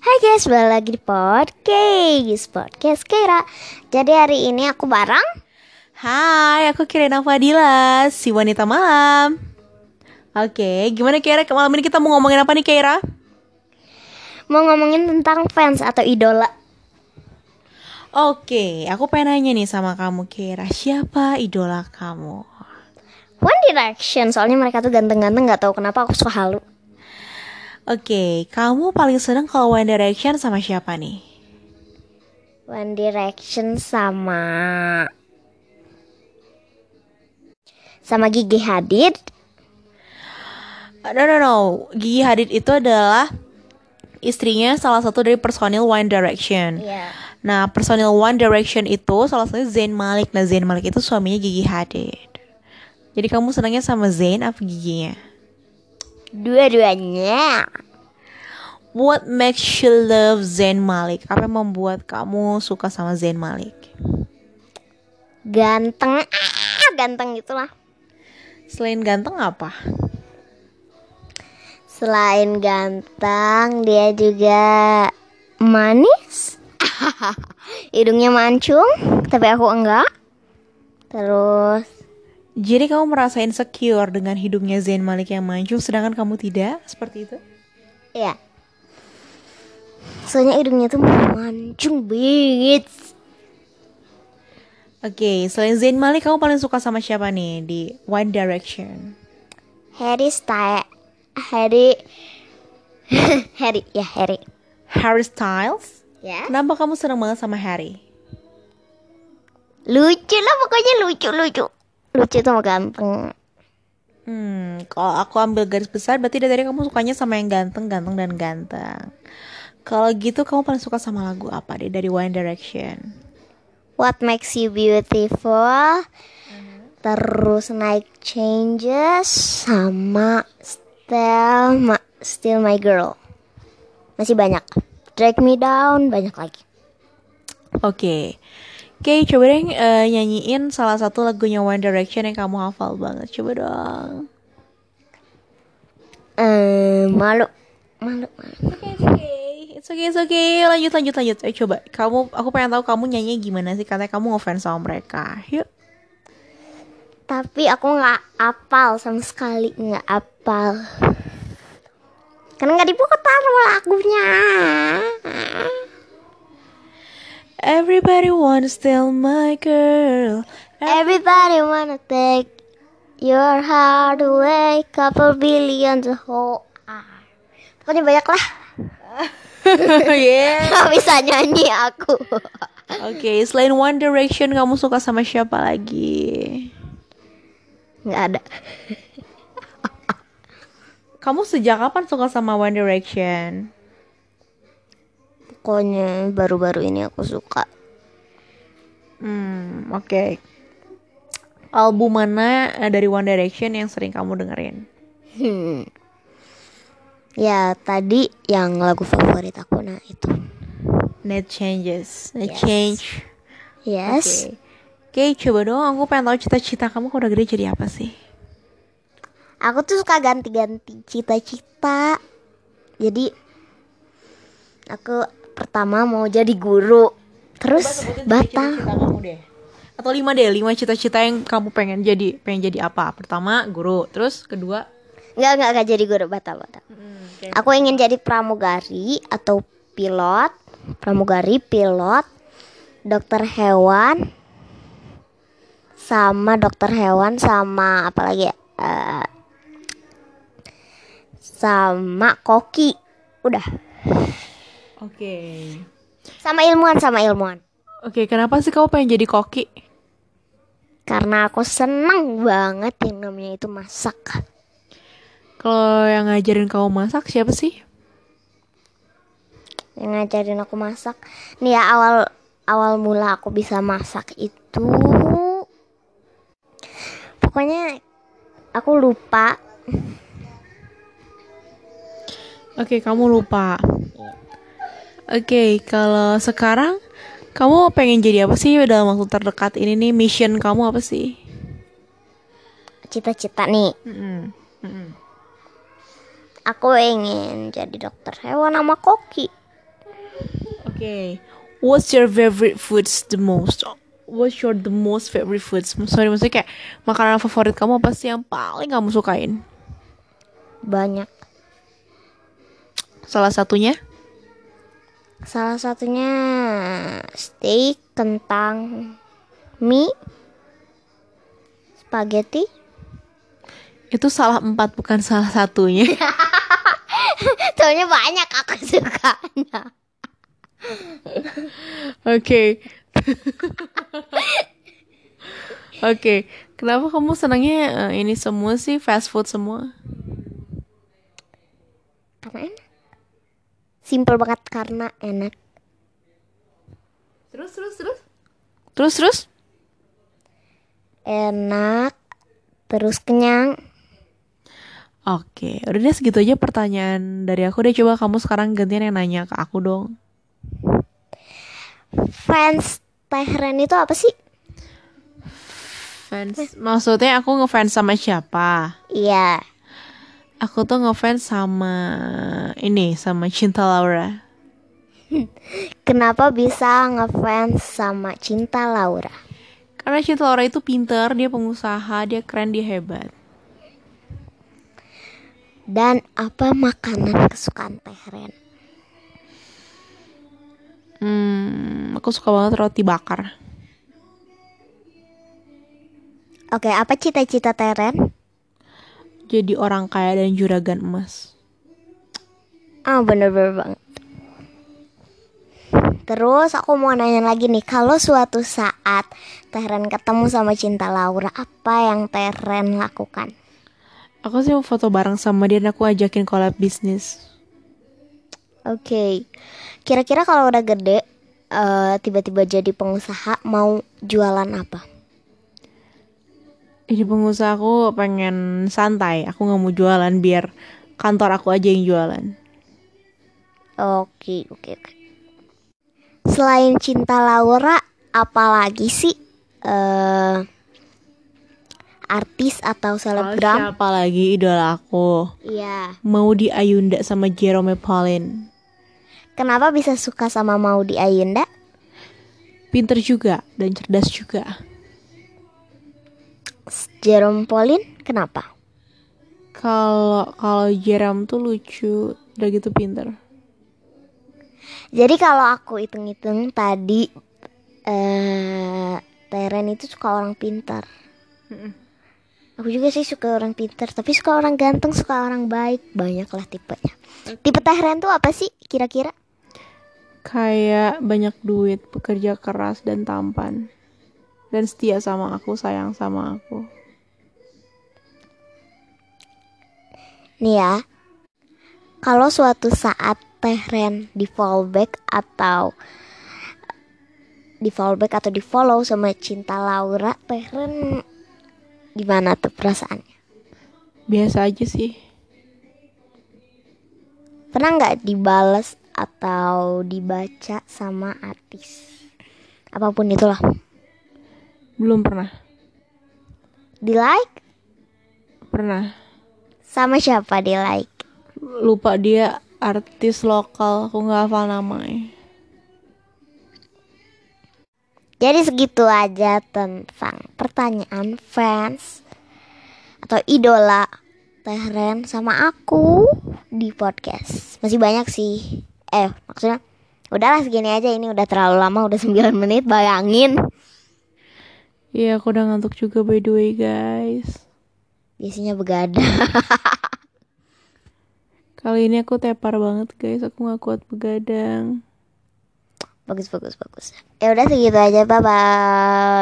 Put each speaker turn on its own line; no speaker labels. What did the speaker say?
Hai guys, balik lagi di podcast Podcast Kira Jadi hari ini aku bareng
Hai, aku Kirena Fadila, si wanita malam. Oke, gimana Kira? Malam ini kita mau ngomongin apa nih Kira?
Mau ngomongin tentang fans atau idola
Oke, aku pengen nanya nih sama kamu Kira, siapa idola kamu?
One Direction, soalnya mereka tuh ganteng-ganteng Gak tahu kenapa aku suka halu
Oke, kamu paling seneng kalau One Direction sama siapa nih?
One Direction sama Sama Gigi Hadid
No, no, no. Gigi Hadid itu adalah istrinya salah satu dari personil One Direction.
Iya
Nah, personil One Direction itu salah satunya Zayn Malik. Nah, Zayn Malik itu suaminya Gigi Hadid. Jadi kamu senangnya sama Zayn apa giginya?
Dua-duanya
What makes you love Zayn Malik? Apa yang membuat kamu suka sama Zayn Malik?
Ganteng ah, Ganteng gitulah
Selain ganteng apa?
Selain ganteng, dia juga manis. Hidungnya mancung, tapi aku enggak. Terus,
Jadi kamu merasa insecure dengan hidungnya Zayn Malik yang mancung sedangkan kamu tidak? Seperti itu?
ya. Soalnya hidungnya tuh mancung banget.
Oke, selain Zayn Malik kamu paling suka sama siapa nih di One Direction?
Harry Style, Harry, Harry, ya Harry.
Harry Styles?
Ya.
Kenapa kamu senang banget sama Harry?
Lucu lah pokoknya lucu lucu. Sama ganteng.
Hmm, kalau aku ambil garis besar berarti dari tadi kamu sukanya sama yang ganteng, ganteng dan ganteng. Kalau gitu kamu paling suka sama lagu apa deh dari One Direction?
What makes you beautiful? Terus Night Changes sama Still Ma- Still My Girl. Masih banyak. Drag Me Down banyak lagi.
Oke. Oke, coba deh eh, nyanyiin salah satu lagunya One Direction yang kamu hafal banget. Coba dong.
Eh, malu. Malu, malu.
Oke, it's okay. It's okay, it's okay. Lanjut, lanjut, lanjut. Ayo coba. Kamu, aku pengen tahu kamu nyanyi gimana sih? Katanya kamu ngefans sama mereka. Yuk.
Tapi aku nggak apal sama sekali nggak apal. Karena nggak diputar lagunya.
Everybody wanna steal my girl.
Everybody wanna take your heart away, couple billion the whole. Ah. Pokoknya banyak lah.
yeah.
Gak bisa nyanyi aku.
Oke, selain One Direction kamu suka sama siapa lagi?
Nggak ada.
Kamu sejak kapan suka sama One Direction?
Pokoknya baru-baru ini aku suka.
Hmm, oke. Album mana eh, dari One Direction yang sering kamu dengerin?
Hmm. Ya tadi yang lagu favorit aku nah itu.
Net Changes, Net
Yes.
Change.
Yes.
Oke, coba dong. Aku pengen tahu cita-cita kamu kalau udah gede jadi apa sih?
Aku tuh suka ganti-ganti cita-cita. Jadi aku pertama mau jadi guru. Terus batal.
Atau lima deh, lima cita-cita yang kamu pengen jadi, pengen jadi apa? Pertama guru, terus kedua.
Enggak, enggak, enggak jadi guru batal, batal. Aku ingin jadi pramugari atau pilot. Pramugari, pilot, dokter hewan, sama dokter hewan sama apa lagi ya? Eh, sama koki. Udah.
Oke.
Sama ilmuwan, sama ilmuwan.
Oke, kenapa sih kamu pengen jadi koki?
Karena aku seneng banget yang namanya itu masak.
Kalau yang ngajarin kamu masak siapa sih?
Yang ngajarin aku masak. Nih ya awal awal mula aku bisa masak itu pokoknya aku lupa
Oke, kamu lupa. Oke, kalau sekarang kamu pengen jadi apa sih dalam waktu terdekat ini nih? Mission kamu apa sih?
cita-cita nih
Mm-mm. Mm-mm.
aku ingin jadi dokter hewan sama koki
Okay. What's your favorite foods the most? What's your the most favorite foods? Sorry, maksudnya kayak makanan favorit kamu apa sih yang paling kamu sukain?
Banyak.
Salah satunya?
Salah satunya steak, kentang, mie, spaghetti.
Itu salah empat bukan salah satunya.
Soalnya banyak aku sukanya.
Oke. Oke, kenapa kamu senangnya uh, ini semua sih fast food semua?
Karena enak. Simple banget karena enak.
Terus terus terus. Terus terus?
Enak. Terus kenyang.
Oke, udah deh segitu aja pertanyaan dari aku deh. Coba kamu sekarang gantian yang nanya ke aku dong.
Fans Tehren itu apa sih?
Fans, maksudnya aku ngefans sama siapa?
Iya.
Aku tuh ngefans sama ini, sama Cinta Laura.
Kenapa bisa ngefans sama Cinta Laura?
Karena Cinta Laura itu pinter, dia pengusaha, dia keren, dia hebat.
Dan apa makanan kesukaan Tehren?
Hmm, aku suka banget roti bakar.
Oke, apa cita-cita Teren?
Jadi orang kaya dan juragan emas.
Ah, oh, bener-bener banget. Terus aku mau nanya lagi nih, kalau suatu saat Teren ketemu sama Cinta Laura, apa yang Teren lakukan?
Aku sih mau foto bareng sama dia dan aku ajakin collab bisnis.
Oke, okay. kira-kira kalau udah gede, tiba tiba-tiba jadi pengusaha, mau jualan apa?
Jadi pengusaha aku pengen santai, aku nggak mau jualan biar kantor aku aja yang jualan.
Oke, oke, oke. Selain cinta Laura, apalagi sih uh, artis atau selebgram?
Oh, siapa lagi idola aku?
Iya.
Mau di Ayunda sama Jerome Pauline.
Kenapa bisa suka sama Maudi Ayunda?
Pinter juga dan cerdas juga.
Jerome Pauline kenapa?
Kalau kalau Jerome tuh lucu, udah gitu pinter.
Jadi kalau aku hitung-hitung tadi eh Teren itu suka orang pintar. Aku juga sih suka orang pintar, tapi suka orang ganteng, suka orang baik, banyak lah tipenya. Tipe Teren tuh apa sih kira-kira?
kayak banyak duit, bekerja keras dan tampan. Dan setia sama aku, sayang sama aku.
Nih ya, kalau suatu saat Tehren di fallback atau di fallback atau di follow sama Cinta Laura, Tehren gimana tuh perasaannya?
Biasa aja sih.
Pernah nggak dibales atau dibaca sama artis apa pun itulah
belum pernah.
Di like?
Pernah.
Sama siapa di like?
Lupa dia artis lokal aku nggak hafal namanya.
Jadi segitu aja tentang pertanyaan fans atau idola Tehren sama aku di podcast. Masih banyak sih. Eh maksudnya udahlah segini aja. Ini udah terlalu lama udah 9 menit bayangin
Iya aku udah ngantuk juga by the way guys.
Biasanya begadang.
Kali ini aku tepar banget guys. Aku gak kuat begadang.
Bagus bagus bagus. Ya udah segitu aja. Bye bye